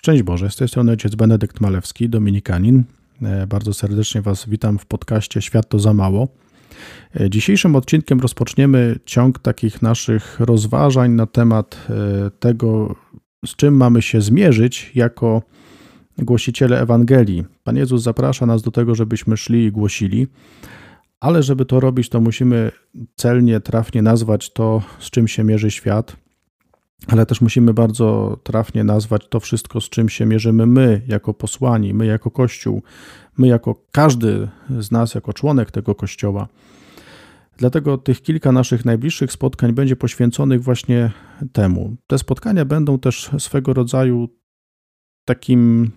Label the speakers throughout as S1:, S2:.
S1: Szczęść Boże, z tej strony ojciec Benedykt Malewski, dominikanin. E, bardzo serdecznie Was witam w podcaście Świat to za mało. E, dzisiejszym odcinkiem rozpoczniemy ciąg takich naszych rozważań na temat e, tego, z czym mamy się zmierzyć jako głosiciele Ewangelii. Pan Jezus zaprasza nas do tego, żebyśmy szli i głosili, ale żeby to robić, to musimy celnie, trafnie nazwać to, z czym się mierzy świat – ale też musimy bardzo trafnie nazwać to wszystko, z czym się mierzymy my, jako posłani, my, jako Kościół, my, jako każdy z nas, jako członek tego Kościoła. Dlatego tych kilka naszych najbliższych spotkań będzie poświęconych właśnie temu. Te spotkania będą też swego rodzaju takim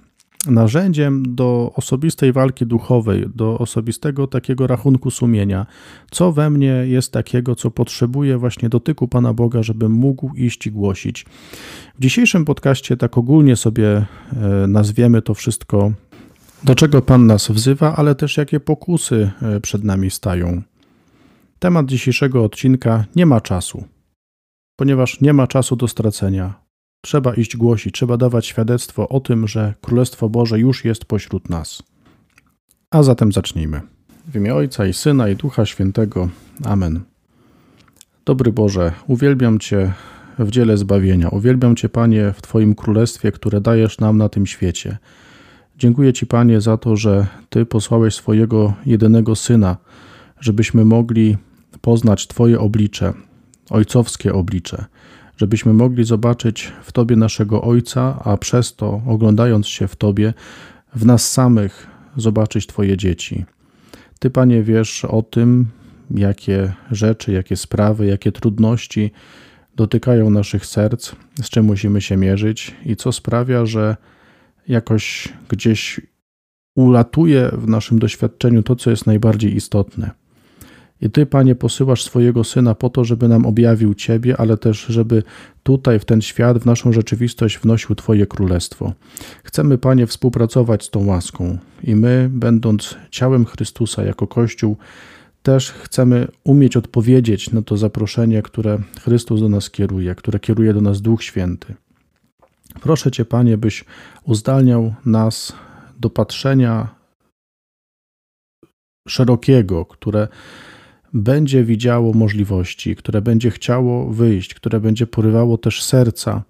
S1: narzędziem do osobistej walki duchowej, do osobistego takiego rachunku sumienia. Co we mnie jest takiego, co potrzebuje właśnie dotyku Pana Boga, żebym mógł iść i głosić. W dzisiejszym podcaście tak ogólnie sobie e, nazwiemy to wszystko, do czego Pan nas wzywa, ale też jakie pokusy e, przed nami stają. Temat dzisiejszego odcinka nie ma czasu, ponieważ nie ma czasu do stracenia. Trzeba iść głosić, trzeba dawać świadectwo o tym, że Królestwo Boże już jest pośród nas. A zatem zacznijmy. W imię Ojca i Syna i Ducha Świętego. Amen. Dobry Boże, uwielbiam Cię w dziele zbawienia. Uwielbiam Cię, Panie, w Twoim Królestwie, które dajesz nam na tym świecie. Dziękuję Ci, Panie, za to, że Ty posłałeś swojego jedynego Syna, żebyśmy mogli poznać Twoje oblicze, ojcowskie oblicze żebyśmy mogli zobaczyć w Tobie naszego Ojca, a przez to, oglądając się w Tobie, w nas samych zobaczyć Twoje dzieci. Ty, Panie, wiesz o tym, jakie rzeczy, jakie sprawy, jakie trudności dotykają naszych serc, z czym musimy się mierzyć i co sprawia, że jakoś gdzieś ulatuje w naszym doświadczeniu to, co jest najbardziej istotne. I Ty, Panie, posyłasz swojego Syna po to, żeby nam objawił Ciebie, ale też, żeby tutaj, w ten świat, w naszą rzeczywistość wnosił Twoje królestwo. Chcemy, Panie, współpracować z tą łaską i my, będąc ciałem Chrystusa jako Kościół, też chcemy umieć odpowiedzieć na to zaproszenie, które Chrystus do nas kieruje, które kieruje do nas Duch Święty. Proszę Cię, Panie, byś uzdalniał nas do patrzenia szerokiego, które będzie widziało możliwości, które będzie chciało wyjść, które będzie porywało też serca.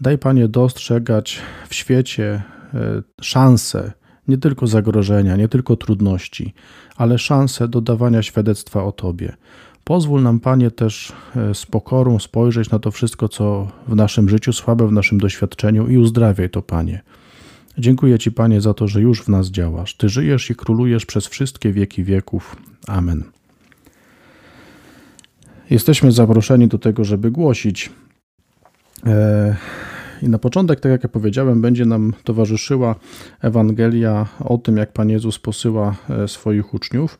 S1: Daj Panie dostrzegać w świecie e, szanse, nie tylko zagrożenia, nie tylko trudności, ale szanse dodawania świadectwa o Tobie. Pozwól nam, Panie, też e, z pokorą spojrzeć na to wszystko, co w naszym życiu słabe, w naszym doświadczeniu i uzdrawiaj to, Panie. Dziękuję Ci, Panie, za to, że już w nas działasz. Ty żyjesz i królujesz przez wszystkie wieki wieków. Amen. Jesteśmy zaproszeni do tego, żeby głosić. E, I na początek, tak jak ja powiedziałem, będzie nam towarzyszyła Ewangelia o tym, jak Pan Jezus posyła e, swoich uczniów.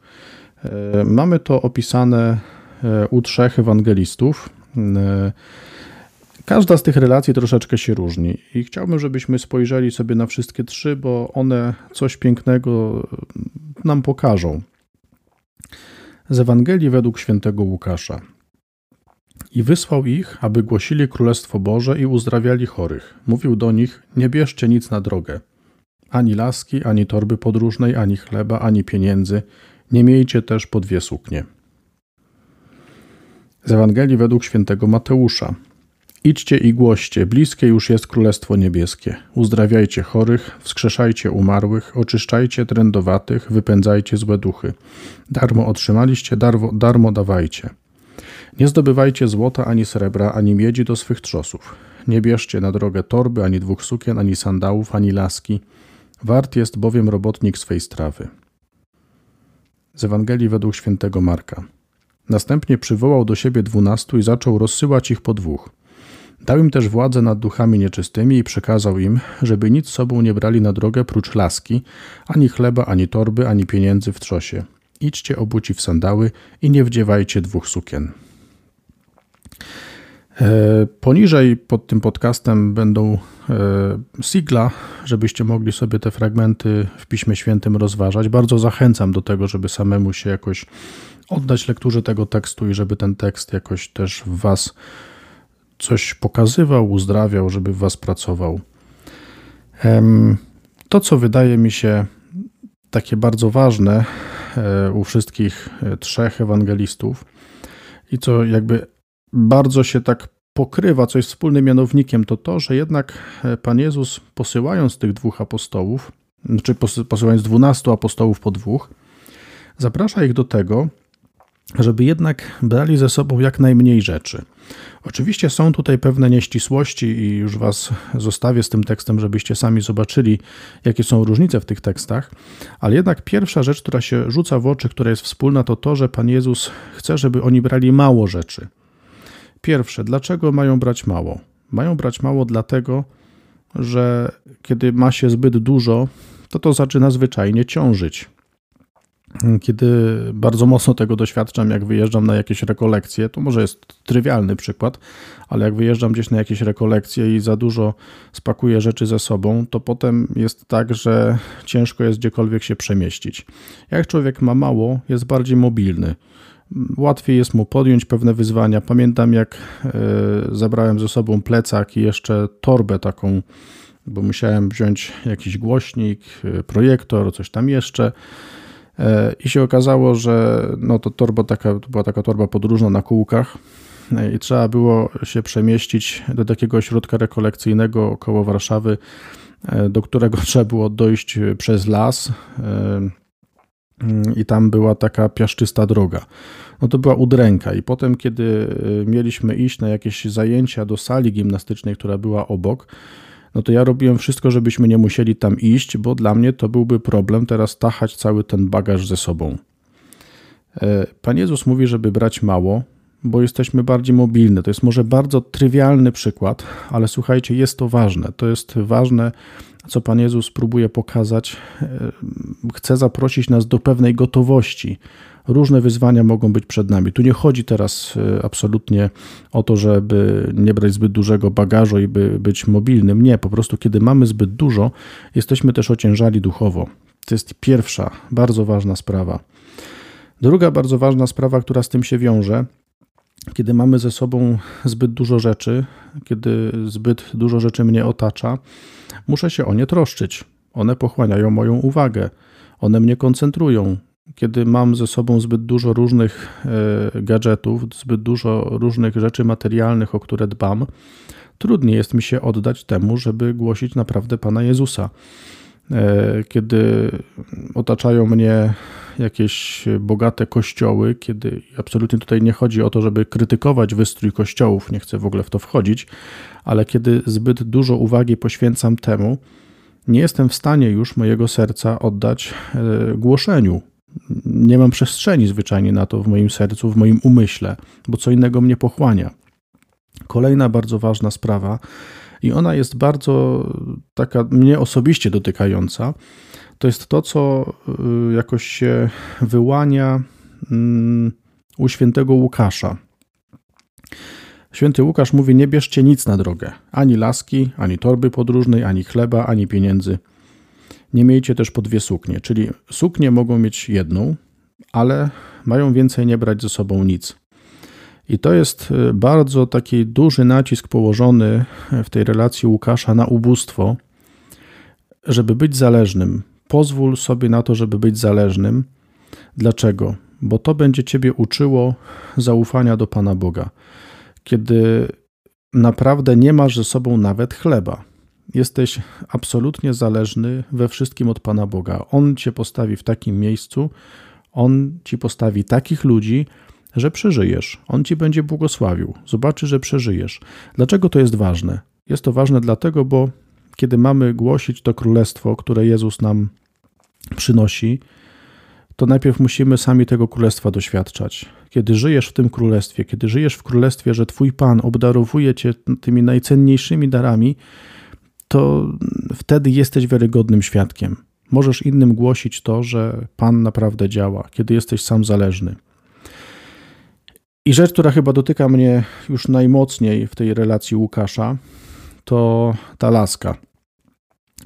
S1: E, mamy to opisane u trzech ewangelistów. Każda z tych relacji troszeczkę się różni i chciałbym, żebyśmy spojrzeli sobie na wszystkie trzy, bo one coś pięknego nam pokażą. Z Ewangelii według świętego Łukasza. I wysłał ich, aby głosili Królestwo Boże i uzdrawiali chorych. Mówił do nich: Nie bierzcie nic na drogę. Ani laski, ani torby podróżnej, ani chleba, ani pieniędzy. Nie miejcie też po dwie suknie. Z Ewangelii według świętego Mateusza. Idźcie i głoście, bliskie już jest Królestwo Niebieskie. Uzdrawiajcie chorych, wskrzeszajcie umarłych, oczyszczajcie trędowatych, wypędzajcie złe duchy. Darmo otrzymaliście, darmo, darmo dawajcie. Nie zdobywajcie złota ani srebra, ani miedzi do swych trzosów. Nie bierzcie na drogę torby, ani dwóch sukien, ani sandałów, ani laski. Wart jest bowiem robotnik swej strawy. Z Ewangelii według świętego Marka. Następnie przywołał do siebie dwunastu i zaczął rozsyłać ich po dwóch. Dał im też władzę nad duchami nieczystymi i przekazał im, żeby nic sobą nie brali na drogę prócz laski, ani chleba, ani torby, ani pieniędzy w trzosie. Idźcie obuci w sandały i nie wdziewajcie dwóch sukien. E, poniżej pod tym podcastem będą e, sigla, żebyście mogli sobie te fragmenty w Piśmie Świętym rozważać. Bardzo zachęcam do tego, żeby samemu się jakoś oddać lekturze tego tekstu i żeby ten tekst jakoś też w Was coś pokazywał, uzdrawiał, żeby w Was pracował. To, co wydaje mi się takie bardzo ważne e, u wszystkich trzech ewangelistów i co jakby bardzo się tak pokrywa, co jest wspólnym mianownikiem, to to, że jednak e, Pan Jezus posyłając tych dwóch apostołów, czy posyłając dwunastu apostołów po dwóch, zaprasza ich do tego, żeby jednak brali ze sobą jak najmniej rzeczy. Oczywiście są tutaj pewne nieścisłości i już Was zostawię z tym tekstem, żebyście sami zobaczyli, jakie są różnice w tych tekstach, ale jednak pierwsza rzecz, która się rzuca w oczy, która jest wspólna, to to, że Pan Jezus chce, żeby oni brali mało rzeczy. Pierwsze, dlaczego mają brać mało? Mają brać mało dlatego, że kiedy ma się zbyt dużo, to to zaczyna zwyczajnie ciążyć kiedy bardzo mocno tego doświadczam, jak wyjeżdżam na jakieś rekolekcje, to może jest trywialny przykład, ale jak wyjeżdżam gdzieś na jakieś rekolekcje i za dużo spakuję rzeczy ze sobą, to potem jest tak, że ciężko jest gdziekolwiek się przemieścić. Jak człowiek ma mało, jest bardziej mobilny. Łatwiej jest mu podjąć pewne wyzwania. Pamiętam, jak e, zabrałem ze sobą plecak i jeszcze torbę taką, bo musiałem wziąć jakiś głośnik, e, projektor, coś tam jeszcze. E, I się okazało, że no to torba taka, to była taka torba podróżna na kółkach. I trzeba było się przemieścić do takiego ośrodka rekolekcyjnego koło Warszawy, do którego trzeba było dojść przez las i tam była taka piaszczysta droga. No to była udręka i potem, kiedy mieliśmy iść na jakieś zajęcia do sali gimnastycznej, która była obok, no to ja robiłem wszystko, żebyśmy nie musieli tam iść, bo dla mnie to byłby problem teraz tachać cały ten bagaż ze sobą. E, Pan Jezus mówi, żeby brać mało, bo jesteśmy bardziej mobilni. To jest może bardzo trywialny przykład, ale słuchajcie, jest to ważne. To jest ważne, co Pan Jezus próbuje pokazać. E, chce zaprosić nas do pewnej gotowości różne wyzwania mogą być przed nami. Tu nie chodzi teraz e, absolutnie o to, żeby nie brać zbyt dużego bagażu i by być mobilnym. Nie, po prostu kiedy mamy zbyt dużo, jesteśmy też ociężali duchowo. To jest pierwsza, bardzo ważna sprawa. Druga bardzo ważna sprawa, która z tym się wiąże, kiedy mamy ze sobą zbyt dużo rzeczy, kiedy zbyt dużo rzeczy mnie otacza, muszę się o nie troszczyć. One pochłaniają moją uwagę, one mnie koncentrują, kiedy mam ze sobą zbyt dużo różnych e, gadżetów, zbyt dużo różnych rzeczy materialnych, o które dbam, trudniej jest mi się oddać temu, żeby głosić naprawdę Pana Jezusa. E, kiedy otaczają mnie jakieś bogate kościoły, kiedy absolutnie tutaj nie chodzi o to, żeby krytykować wystrój kościołów, nie chcę w ogóle w to wchodzić, ale kiedy zbyt dużo uwagi poświęcam temu, nie jestem w stanie już mojego serca oddać e, głoszeniu nie mam przestrzeni zwyczajnie na to w moim sercu, w moim umyśle, bo co innego mnie pochłania. Kolejna bardzo ważna sprawa, i ona jest bardzo taka mnie osobiście dotykająca, to jest to, co y, jakoś się wyłania mm, u świętego Łukasza. Święty Łukasz mówi: Nie bierzcie nic na drogę, ani laski, ani torby podróżnej, ani chleba, ani pieniędzy nie miejcie też po dwie suknie, czyli suknie mogą mieć jedną, ale mają więcej nie brać ze sobą nic. I to jest y, bardzo taki duży nacisk położony w tej relacji Łukasza na ubóstwo, żeby być zależnym. Pozwól sobie na to, żeby być zależnym. Dlaczego? Bo to będzie Ciebie uczyło zaufania do Pana Boga. Kiedy naprawdę nie masz ze sobą nawet chleba, jesteś absolutnie zależny we wszystkim od Pana Boga. On cię postawi w takim miejscu, on ci postawi takich ludzi, że przeżyjesz. On ci będzie błogosławił. Zobaczy, że przeżyjesz. Dlaczego to jest ważne? Jest to ważne dlatego, bo kiedy mamy głosić to królestwo, które Jezus nam przynosi, to najpierw musimy sami tego królestwa doświadczać. Kiedy żyjesz w tym królestwie, kiedy żyjesz w królestwie, że Twój Pan obdarowuje Cię tymi najcenniejszymi darami, to wtedy jesteś wiarygodnym świadkiem. Możesz innym głosić to, że Pan naprawdę działa, kiedy jesteś sam zależny. I rzecz, która chyba dotyka mnie już najmocniej w tej relacji Łukasza, to ta laska.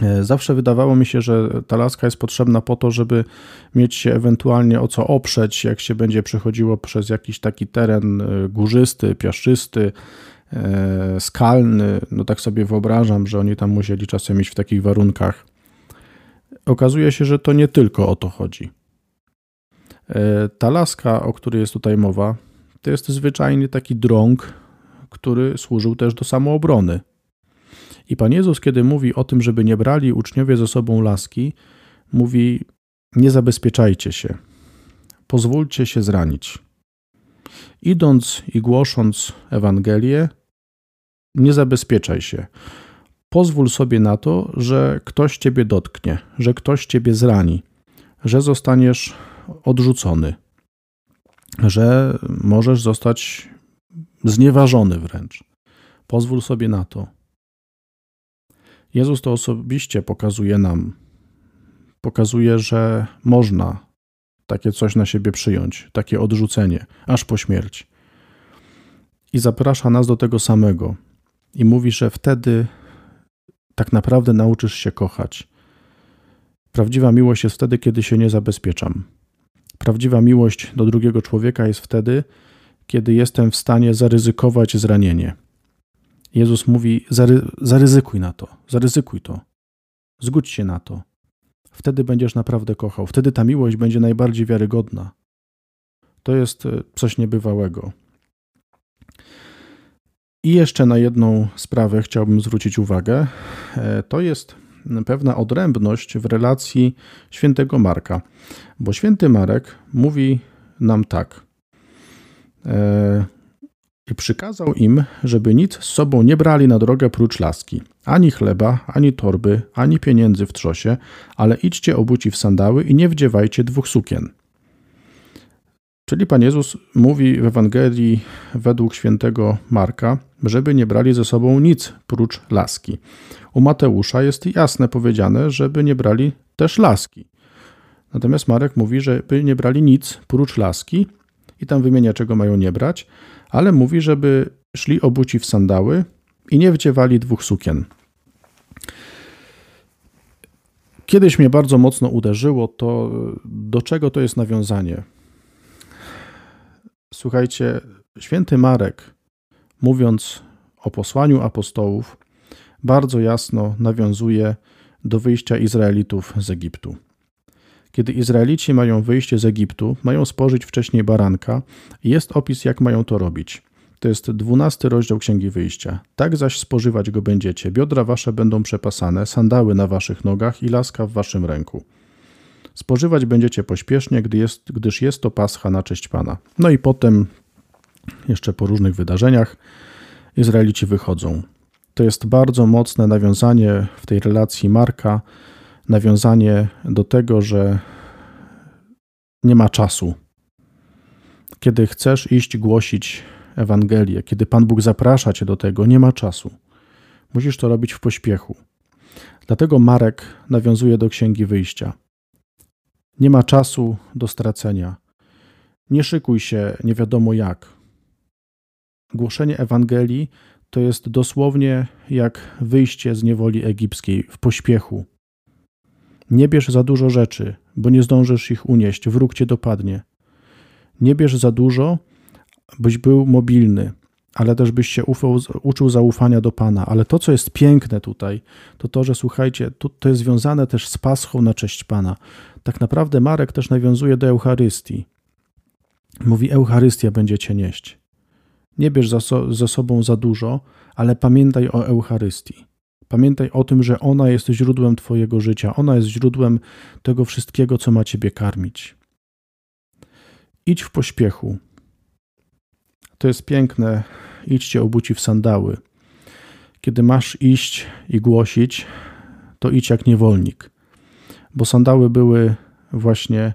S1: E, zawsze wydawało mi się, że ta laska jest potrzebna po to, żeby mieć się ewentualnie o co oprzeć, jak się będzie przechodziło przez jakiś taki teren e, górzysty, piaszczysty, e, skalny, no tak sobie wyobrażam, że oni tam musieli czasem mieć w takich warunkach. Okazuje się, że to nie tylko o to chodzi. Ta laska, o której jest tutaj mowa, to jest zwyczajnie taki drąg, który służył też do samoobrony. I Pan Jezus, kiedy mówi o tym, żeby nie brali uczniowie ze sobą laski, mówi: Nie zabezpieczajcie się, pozwólcie się zranić. Idąc i głosząc Ewangelię, nie zabezpieczaj się. Pozwól sobie na to, że ktoś ciebie dotknie, że ktoś ciebie zrani, że zostaniesz odrzucony, że możesz zostać znieważony wręcz. Pozwól sobie na to. Jezus to osobiście pokazuje nam. Pokazuje, że można takie coś na siebie przyjąć, takie odrzucenie, aż po śmierć. I zaprasza nas do tego samego. I mówi, że wtedy tak naprawdę nauczysz się kochać. Prawdziwa miłość jest wtedy, kiedy się nie zabezpieczam. Prawdziwa miłość do drugiego człowieka jest wtedy, kiedy jestem w stanie zaryzykować zranienie. Jezus mówi: zary, zaryzykuj na to, zaryzykuj to, zgódź się na to. Wtedy będziesz naprawdę kochał, wtedy ta miłość będzie najbardziej wiarygodna. To jest e, coś niebywałego. I jeszcze na jedną sprawę chciałbym zwrócić uwagę. E, to jest pewna odrębność w relacji świętego Marka, bo święty Marek mówi nam tak. E, I przykazał im, żeby nic z sobą nie brali na drogę prócz laski, ani chleba, ani torby, ani pieniędzy w trzosie, ale idźcie obuci w sandały i nie wdziewajcie dwóch sukien. Czyli Pan Jezus mówi w Ewangelii według świętego Marka, żeby nie brali ze sobą nic prócz laski. U Mateusza jest jasne powiedziane, żeby nie brali też laski. Natomiast Marek mówi, żeby nie brali nic prócz laski i tam wymienia, czego mają nie brać, ale mówi, żeby szli obuci w sandały i nie wdziewali dwóch sukien. Kiedyś mnie bardzo mocno uderzyło to, do czego to jest nawiązanie. Słuchajcie, święty Marek, mówiąc o posłaniu apostołów, bardzo jasno nawiązuje do wyjścia Izraelitów z Egiptu. Kiedy Izraelici mają wyjść z Egiptu, mają spożyć wcześniej baranka, jest opis, jak mają to robić. To jest dwunasty rozdział Księgi Wyjścia. Tak zaś spożywać go będziecie. Biodra wasze będą przepasane, sandały na waszych nogach i laska w waszym ręku. Spożywać będziecie pośpiesznie, gdy jest, gdyż jest to pascha na cześć Pana. No i potem, jeszcze po różnych wydarzeniach, Izraelici wychodzą. To jest bardzo mocne nawiązanie w tej relacji Marka, nawiązanie do tego, że nie ma czasu. Kiedy chcesz iść głosić Ewangelię, kiedy Pan Bóg zaprasza cię do tego, nie ma czasu. Musisz to robić w pośpiechu. Dlatego Marek nawiązuje do Księgi Wyjścia. Nie ma czasu do stracenia. Nie szykuj się nie wiadomo jak. Głoszenie Ewangelii to jest dosłownie jak wyjście z niewoli egipskiej w pośpiechu. Nie bierz za dużo rzeczy, bo nie zdążysz ich unieść, wróg cię dopadnie. Nie bierz za dużo, byś był mobilny, ale też byś się ufał, uczył zaufania do Pana. Ale to, co jest piękne tutaj, to to, że słuchajcie, to, to jest związane też z paschą na cześć Pana. Tak naprawdę Marek też nawiązuje do Eucharystii. Mówi, Eucharystia będziecie nieść. Nie bierz za, so, sobą za dużo, ale pamiętaj o Eucharystii. Pamiętaj o tym, że ona jest źródłem Twojego życia, ona jest źródłem tego wszystkiego, co ma Ciebie karmić. Idź w pośpiechu. To jest piękne. Idźcie obuci w sandały. Kiedy masz iść i głosić, to idź jak niewolnik, bo sandały były właśnie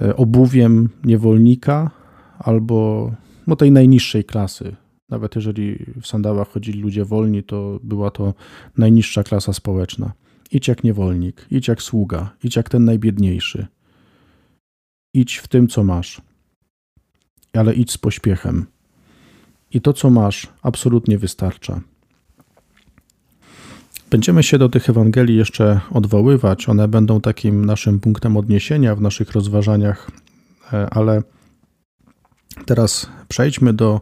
S1: e, obuwiem niewolnika albo no, tej najniższej klasy, nawet jeżeli w sandałach chodzili ludzie wolni, to była to najniższa klasa społeczna. Idź jak niewolnik, idź jak sługa, idź jak ten najbiedniejszy. Idź w tym, co masz, ale idź z pośpiechem. I to, co masz, absolutnie wystarcza. Będziemy się do tych Ewangelii jeszcze odwoływać. One będą takim naszym punktem odniesienia w naszych rozważaniach, e, ale teraz przejdźmy do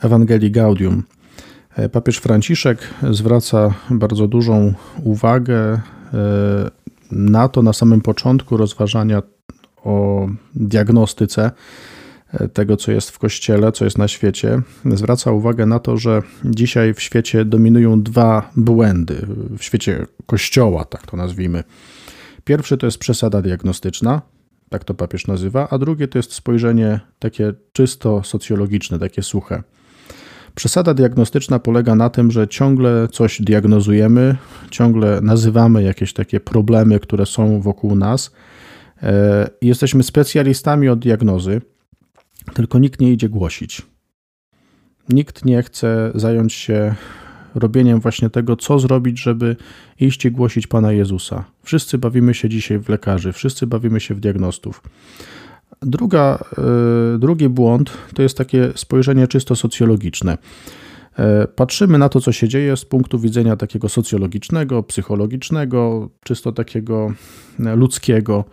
S1: Ewangelii Gaudium. Papież Franciszek zwraca bardzo dużą uwagę na to na samym początku rozważania o diagnostyce tego, co jest w kościele, co jest na świecie, zwraca uwagę na to, że dzisiaj w świecie dominują dwa błędy, w świecie kościoła, tak to nazwijmy. Pierwszy to jest przesada diagnostyczna, tak to papież nazywa, a drugie to jest spojrzenie takie czysto socjologiczne, takie suche. Przesada diagnostyczna polega na tym, że ciągle coś diagnozujemy, ciągle nazywamy jakieś takie problemy, które są wokół nas. E, jesteśmy specjalistami od diagnozy, tylko nikt nie idzie głosić. Nikt nie chce zająć się robieniem właśnie tego, co zrobić, żeby iść i głosić Pana Jezusa. Wszyscy bawimy się dzisiaj w lekarzy, wszyscy bawimy się w diagnostów. Druga, e, drugi błąd to jest takie spojrzenie czysto socjologiczne. E, patrzymy na to, co się dzieje z punktu widzenia takiego socjologicznego, psychologicznego, czysto takiego e, ludzkiego.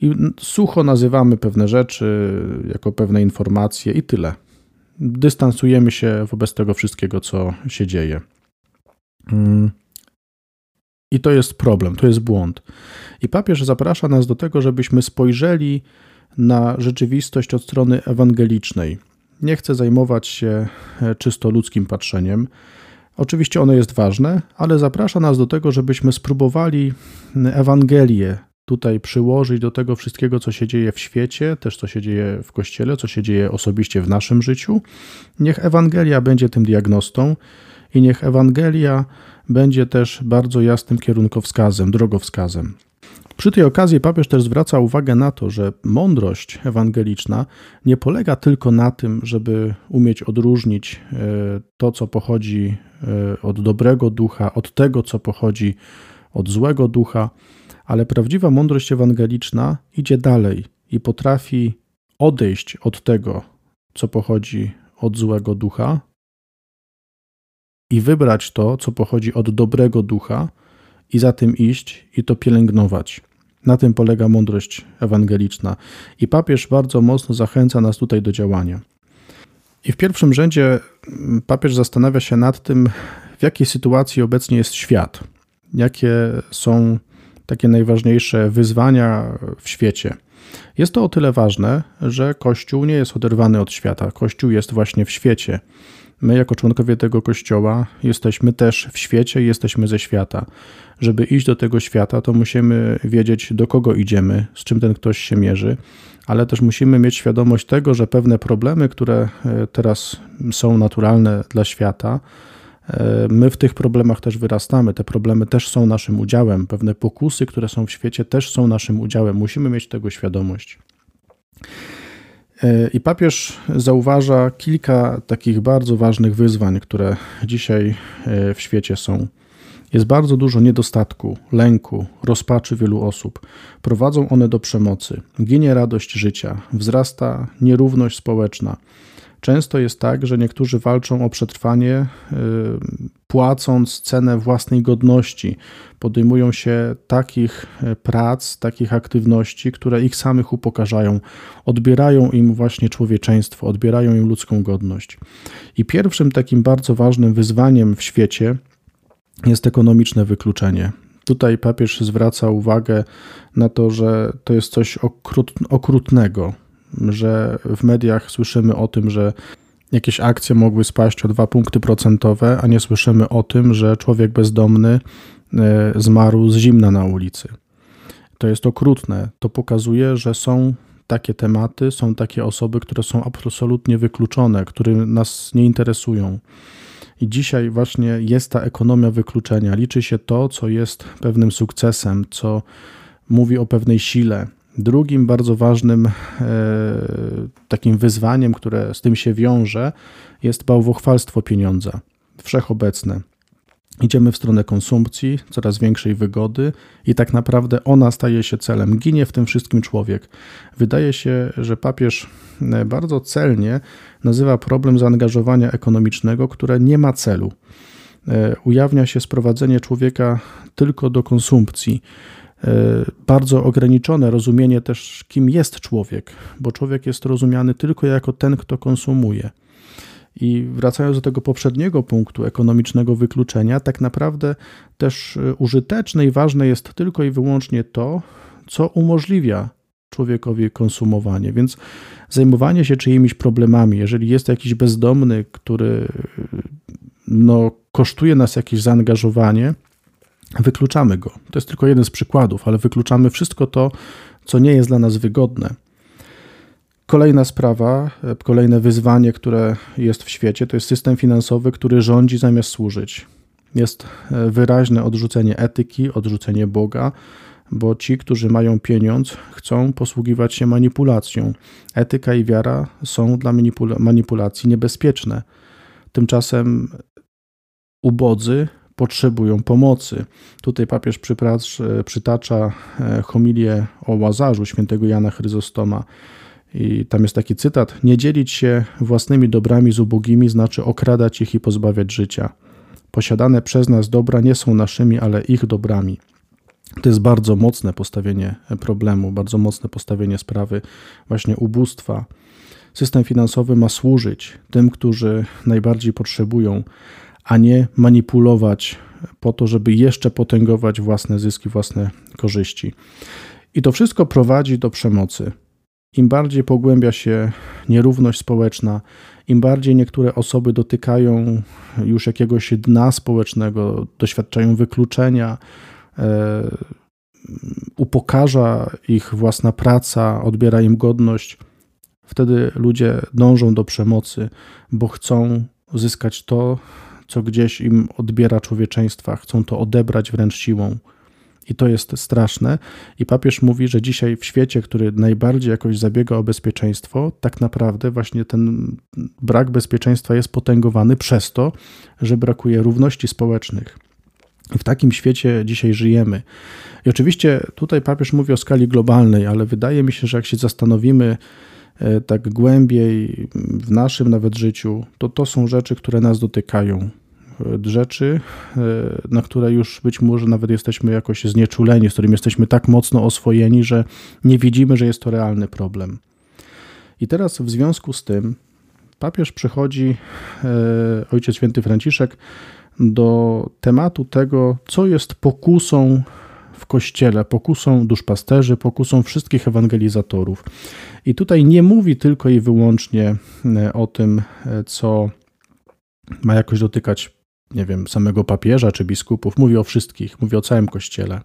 S1: I sucho nazywamy pewne rzeczy jako pewne informacje i tyle. Dystansujemy się wobec tego wszystkiego, co się dzieje. Mm. I to jest problem, to jest błąd. I papież zaprasza nas do tego, żebyśmy spojrzeli na rzeczywistość od strony ewangelicznej. Nie chcę zajmować się e, czysto ludzkim patrzeniem. Oczywiście ono jest ważne, ale zaprasza nas do tego, żebyśmy spróbowali Ewangelię tutaj przyłożyć do tego wszystkiego, co się dzieje w świecie, też co się dzieje w kościele, co się dzieje osobiście w naszym życiu. Niech Ewangelia będzie tym diagnostą i niech Ewangelia będzie też bardzo jasnym kierunkowskazem, drogowskazem. Przy tej okazji papież też zwraca uwagę na to, że mądrość ewangeliczna nie polega tylko na tym, żeby umieć odróżnić e, to, co pochodzi e, od dobrego ducha, od tego, co pochodzi od złego ducha, ale prawdziwa mądrość ewangeliczna idzie dalej i potrafi odejść od tego, co pochodzi od złego ducha i wybrać to, co pochodzi od dobrego ducha i za tym iść i to pielęgnować. Na tym polega mądrość ewangeliczna. I papież bardzo mocno zachęca nas tutaj do działania. I w pierwszym rzędzie mm, papież zastanawia się nad tym, w jakiej sytuacji obecnie jest świat, jakie są takie najważniejsze wyzwania w świecie. Jest to o tyle ważne, że Kościół nie jest oderwany od świata. Kościół jest właśnie w świecie. My, jako członkowie tego kościoła, jesteśmy też w świecie i jesteśmy ze świata. Żeby iść do tego świata, to musimy wiedzieć, do kogo idziemy, z czym ten ktoś się mierzy, ale też musimy mieć świadomość tego, że pewne problemy, które e, teraz są naturalne dla świata, My w tych problemach też wyrastamy, te problemy też są naszym udziałem, pewne pokusy, które są w świecie, też są naszym udziałem. Musimy mieć tego świadomość. E, I papież zauważa kilka takich bardzo ważnych wyzwań, które dzisiaj e, w świecie są. Jest bardzo dużo niedostatku, lęku, rozpaczy wielu osób. Prowadzą one do przemocy. Ginie radość życia, wzrasta nierówność społeczna. Często jest tak, że niektórzy walczą o przetrwanie, y, płacąc cenę własnej godności. Podejmują się takich y, prac, takich aktywności, które ich samych upokarzają, odbierają im właśnie człowieczeństwo, odbierają im ludzką godność. I pierwszym takim bardzo ważnym wyzwaniem w świecie jest ekonomiczne wykluczenie. Tutaj papież zwraca uwagę na to, że to jest coś okrutnego, że w mediach słyszymy o tym, że jakieś akcje mogły spaść o 2 punkty procentowe, a nie słyszymy o tym, że człowiek bezdomny e, zmarł z zimna na ulicy. To jest okrutne. To pokazuje, że są takie tematy, są takie osoby, które są absolutnie wykluczone, które nas nie interesują. I dzisiaj właśnie jest ta ekonomia wykluczenia. Liczy się to, co jest pewnym sukcesem, co mówi o pewnej sile, Drugim bardzo ważnym e, takim wyzwaniem, które z tym się wiąże, jest bałwochwalstwo pieniądza, wszechobecne. Idziemy w stronę konsumpcji, coraz większej wygody, i tak naprawdę ona staje się celem. Ginie w tym wszystkim człowiek. Wydaje się, że papież e, bardzo celnie nazywa problem zaangażowania ekonomicznego, które nie ma celu. E, ujawnia się sprowadzenie człowieka tylko do konsumpcji. E, bardzo ograniczone rozumienie też, kim jest człowiek, bo człowiek jest rozumiany tylko jako ten, kto konsumuje. I wracając do tego poprzedniego punktu ekonomicznego wykluczenia, tak naprawdę też e, użyteczne i ważne jest tylko i wyłącznie to, co umożliwia człowiekowi konsumowanie. Więc zajmowanie się czyimiś problemami, jeżeli jest jakiś bezdomny, który no, kosztuje nas jakieś zaangażowanie, wykluczamy go. To jest tylko jeden z przykładów, ale wykluczamy wszystko to, co nie jest dla nas wygodne. Kolejna sprawa, kolejne wyzwanie, które jest w świecie, to jest system finansowy, który rządzi zamiast służyć. Jest wyraźne odrzucenie etyki, odrzucenie Boga, bo ci, którzy mają pieniądz, chcą posługiwać się manipulacją. Etyka i wiara są dla manipulacji niebezpieczne. Tymczasem ubodzy potrzebują pomocy. Tutaj papież przytacza e, homilię o Łazarzu świętego Jana Chryzostoma. I tam jest taki cytat: Nie dzielić się własnymi dobrami z ubogimi znaczy okradać ich i pozbawiać życia. Posiadane przez nas dobra nie są naszymi, ale ich dobrami. To jest bardzo mocne postawienie problemu, bardzo mocne postawienie sprawy właśnie ubóstwa. System finansowy ma służyć tym, którzy najbardziej potrzebują, a nie manipulować po to, żeby jeszcze potęgować własne zyski, własne korzyści. I to wszystko prowadzi do przemocy. Im bardziej pogłębia się nierówność społeczna, im bardziej niektóre osoby dotykają już jakiegoś dna społecznego, doświadczają wykluczenia, E, upokarza ich własna praca, odbiera im godność, wtedy ludzie dążą do przemocy, bo chcą uzyskać to, co gdzieś im odbiera człowieczeństwa, chcą to odebrać wręcz siłą. I to jest straszne. I papież mówi, że dzisiaj w świecie, który najbardziej jakoś zabiega o bezpieczeństwo, tak naprawdę właśnie ten brak bezpieczeństwa jest potęgowany przez to, że brakuje równości społecznych. W takim świecie dzisiaj żyjemy. I oczywiście tutaj papież mówi o skali globalnej, ale wydaje mi się, że jak się zastanowimy tak głębiej w naszym nawet życiu, to to są rzeczy, które nas dotykają. E, rzeczy, e, na które już być może nawet jesteśmy jakoś znieczuleni, z którymi jesteśmy tak mocno oswojeni, że nie widzimy, że jest to realny problem. I teraz w związku z tym papież przychodzi, Ojciec Święty Franciszek, do tematu tego, co jest pokusą w kościele, pokusą duszpasterzy, pokusą wszystkich ewangelizatorów. I tutaj nie mówi tylko i wyłącznie e, o tym, e, co ma jakoś dotykać, nie wiem, samego papieża czy biskupów. Mówi o wszystkich, mówi o całym kościele.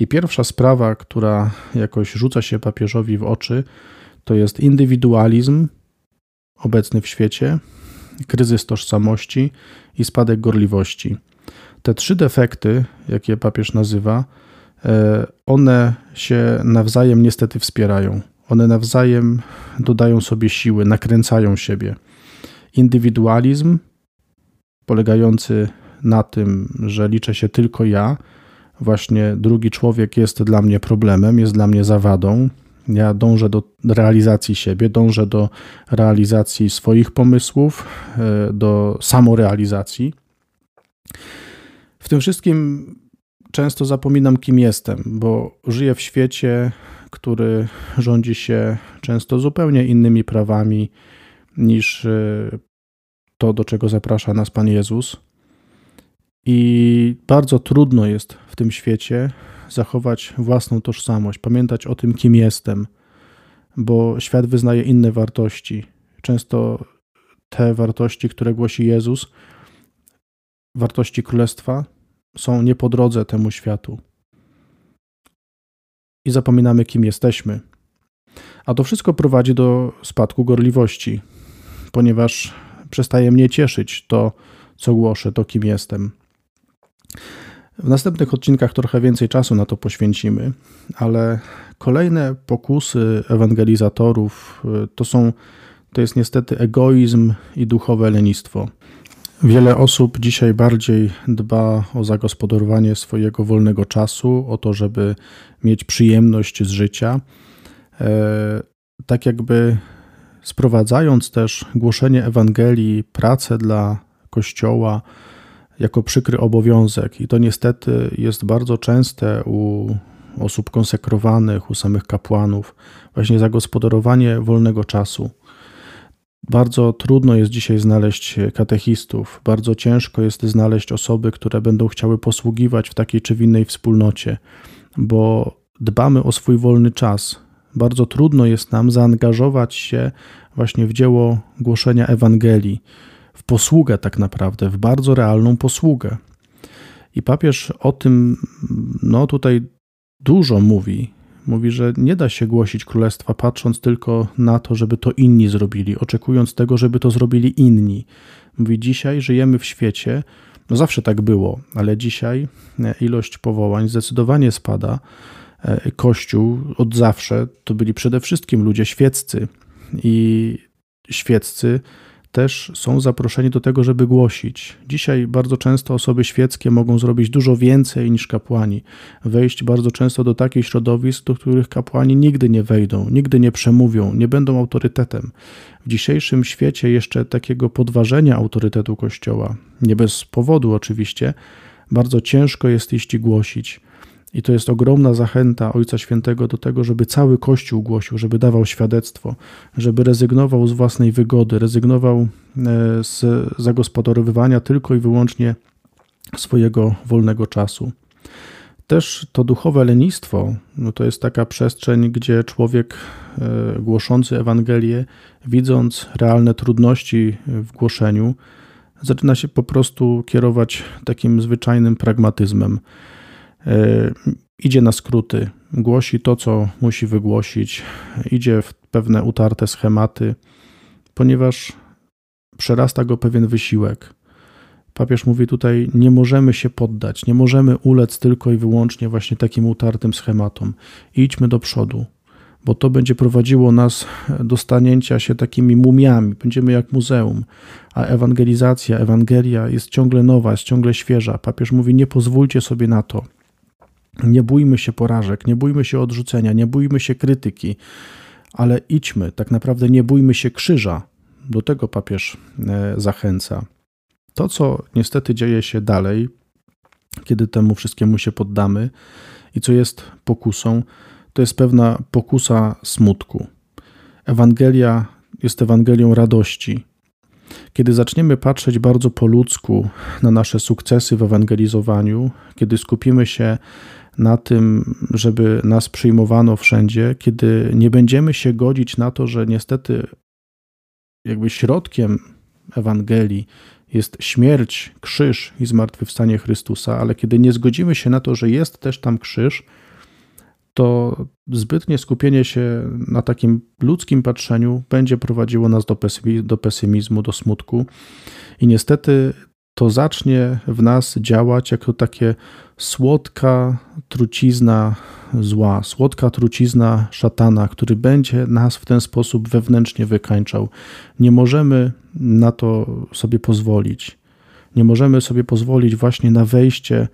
S1: I pierwsza sprawa, która jakoś rzuca się papieżowi w oczy, to jest indywidualizm obecny w świecie, kryzys tożsamości i spadek gorliwości. Te trzy defekty, jakie papież nazywa, one się nawzajem niestety wspierają. One nawzajem dodają sobie siły, nakręcają siebie. Indywidualizm, polegający na tym, że liczę się tylko ja, właśnie drugi człowiek jest dla mnie problemem, jest dla mnie zawadą, ja dążę do realizacji siebie, dążę do realizacji swoich pomysłów, e, do samorealizacji. W tym wszystkim często zapominam, kim jestem, bo żyję w świecie, który rządzi się często zupełnie innymi prawami niż e, to, do czego zaprasza nas Pan Jezus. I bardzo trudno jest w tym świecie zachować własną tożsamość, pamiętać o tym, kim jestem, bo świat wyznaje inne wartości. Często te wartości, które głosi Jezus, wartości królestwa, są nie po drodze temu światu. I zapominamy, kim jesteśmy. A to wszystko prowadzi do spadku gorliwości, ponieważ przestaje mnie cieszyć to, co głoszę, to, kim jestem. W następnych odcinkach trochę więcej czasu na to poświęcimy, ale kolejne pokusy ewangelizatorów y, to są to jest niestety egoizm i duchowe lenistwo. Wiele osób dzisiaj bardziej dba o zagospodarowanie swojego wolnego czasu, o to, żeby mieć przyjemność z życia. E, tak jakby sprowadzając też głoszenie Ewangelii, pracę dla Kościoła, jako przykry obowiązek. I to niestety jest bardzo częste u osób konsekrowanych, u samych kapłanów, właśnie zagospodarowanie wolnego czasu. Bardzo trudno jest dzisiaj znaleźć katechistów, bardzo ciężko jest znaleźć osoby, które będą chciały posługiwać w takiej czy w innej wspólnocie, bo dbamy o swój wolny czas. Bardzo trudno jest nam zaangażować się właśnie w dzieło głoszenia Ewangelii, w posługę tak naprawdę, w bardzo realną posługę. I papież o tym, no tutaj dużo mówi. Mówi, że nie da się głosić królestwa patrząc tylko na to, żeby to inni zrobili, oczekując tego, żeby to zrobili inni. Mówi, dzisiaj żyjemy w świecie, no zawsze tak było, ale dzisiaj e, ilość powołań zdecydowanie spada. E, Kościół od zawsze to byli przede wszystkim ludzie świeccy i świeccy też są zaproszeni do tego, żeby głosić. Dzisiaj bardzo często osoby świeckie mogą zrobić dużo więcej niż kapłani, wejść bardzo często do takich środowisk, do których kapłani nigdy nie wejdą, nigdy nie przemówią, nie będą autorytetem. W dzisiejszym świecie jeszcze takiego podważenia autorytetu Kościoła, nie bez powodu oczywiście, bardzo ciężko jest iść i głosić. I to jest ogromna zachęta Ojca Świętego do tego, żeby cały Kościół głosił, żeby dawał świadectwo, żeby rezygnował z własnej wygody, rezygnował e, z zagospodarowywania tylko i wyłącznie swojego wolnego czasu. Też to duchowe lenistwo no to jest taka przestrzeń, gdzie człowiek e, głoszący Ewangelię, widząc realne trudności w głoszeniu, zaczyna się po prostu kierować takim zwyczajnym pragmatyzmem. E, idzie na skróty, głosi to, co musi wygłosić, idzie w pewne utarte schematy, ponieważ przerasta go pewien wysiłek. Papież mówi tutaj: Nie możemy się poddać, nie możemy ulec tylko i wyłącznie właśnie takim utartym schematom. Idźmy do przodu, bo to będzie prowadziło nas do stanięcia się takimi mumiami. Będziemy jak muzeum, a ewangelizacja, Ewangelia jest ciągle nowa, jest ciągle świeża. Papież mówi: Nie pozwólcie sobie na to. Nie bójmy się porażek, nie bójmy się odrzucenia, nie bójmy się krytyki, ale idźmy, tak naprawdę nie bójmy się krzyża. Do tego papież e, zachęca. To, co niestety dzieje się dalej, kiedy temu wszystkiemu się poddamy i co jest pokusą, to jest pewna pokusa smutku. Ewangelia jest Ewangelią radości. Kiedy zaczniemy patrzeć bardzo po ludzku na nasze sukcesy w ewangelizowaniu, kiedy skupimy się na tym, żeby nas przyjmowano wszędzie, kiedy nie będziemy się godzić na to, że niestety jakby środkiem Ewangelii jest śmierć, krzyż i zmartwychwstanie Chrystusa, ale kiedy nie zgodzimy się na to, że jest też tam krzyż, to zbytnie skupienie się na takim ludzkim patrzeniu będzie prowadziło nas do pesymizmu, do smutku. I niestety to zacznie w nas działać jako takie słodka trucizna zła, słodka trucizna szatana, który będzie nas w ten sposób wewnętrznie wykańczał. Nie możemy na to sobie pozwolić. Nie możemy sobie pozwolić właśnie na wejście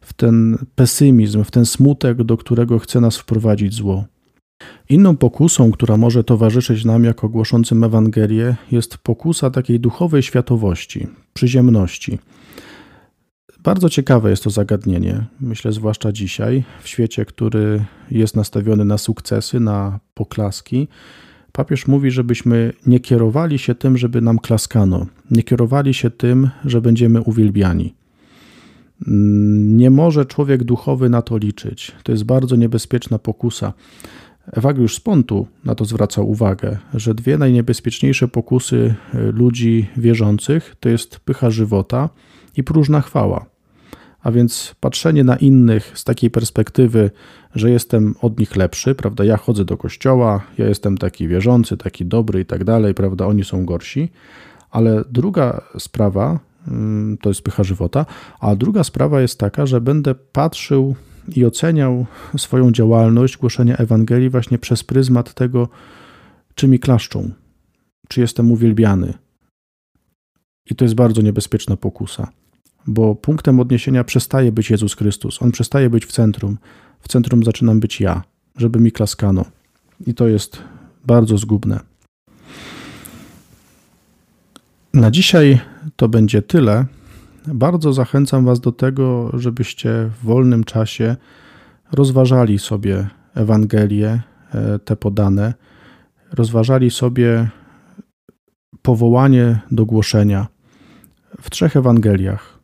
S1: w ten pesymizm, w ten smutek, do którego chce nas wprowadzić zło. Inną pokusą, która może towarzyszyć nam jako głoszącym Ewangelię, jest pokusa takiej duchowej światowości, przyziemności. Bardzo ciekawe jest to zagadnienie, myślę zwłaszcza dzisiaj, w świecie, który jest nastawiony na sukcesy, na poklaski. Papież mówi, żebyśmy nie kierowali się tym, żeby nam klaskano, nie kierowali się tym, że będziemy uwielbiani. Nie może człowiek duchowy na to liczyć. To jest bardzo niebezpieczna pokusa. Ewagiusz z Pontu na to zwracał uwagę, że dwie najniebezpieczniejsze pokusy ludzi wierzących to jest pycha żywota i próżna chwała. A więc patrzenie na innych z takiej perspektywy, że jestem od nich lepszy, prawda? Ja chodzę do kościoła, ja jestem taki wierzący, taki dobry i tak dalej, prawda? Oni są gorsi. Ale druga sprawa mm, to jest pycha żywota, a druga sprawa jest taka, że będę patrzył i oceniał swoją działalność głoszenia Ewangelii właśnie przez pryzmat tego, czy mi klaszczą, czy jestem uwielbiany. I to jest bardzo niebezpieczna pokusa bo punktem odniesienia przestaje być Jezus Chrystus. On przestaje być w centrum. W centrum zaczynam być ja, żeby mi klaskano. I to jest bardzo zgubne. Na dzisiaj to będzie tyle. Bardzo zachęcam Was do tego, żebyście w wolnym czasie rozważali sobie Ewangelie, e, te podane, rozważali sobie powołanie do głoszenia w trzech Ewangeliach.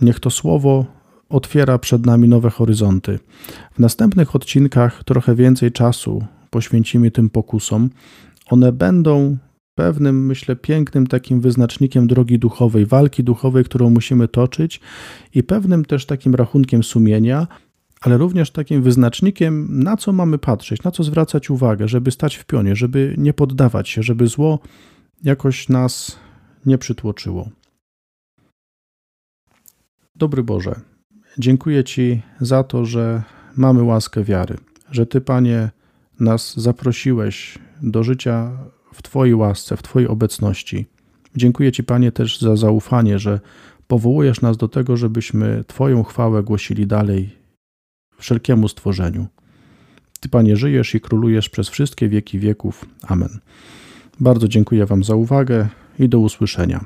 S1: Niech to słowo otwiera przed nami nowe horyzonty. W następnych odcinkach trochę więcej czasu poświęcimy tym pokusom. One będą pewnym, myślę, pięknym takim wyznacznikiem drogi duchowej, walki duchowej, którą musimy toczyć i pewnym też takim rachunkiem sumienia, ale również takim wyznacznikiem, na co mamy patrzeć, na co zwracać uwagę, żeby stać w pionie, żeby nie poddawać się, żeby zło jakoś nas nie przytłoczyło. Dobry Boże, dziękuję Ci za to, że mamy łaskę wiary, że Ty, Panie, nas zaprosiłeś do życia w Twojej łasce, w Twojej obecności. Dziękuję Ci, Panie, też za zaufanie, że powołujesz nas do tego, żebyśmy Twoją chwałę głosili dalej wszelkiemu stworzeniu. Ty, Panie, żyjesz i królujesz przez wszystkie wieki wieków. Amen. Bardzo dziękuję Wam za uwagę i do usłyszenia.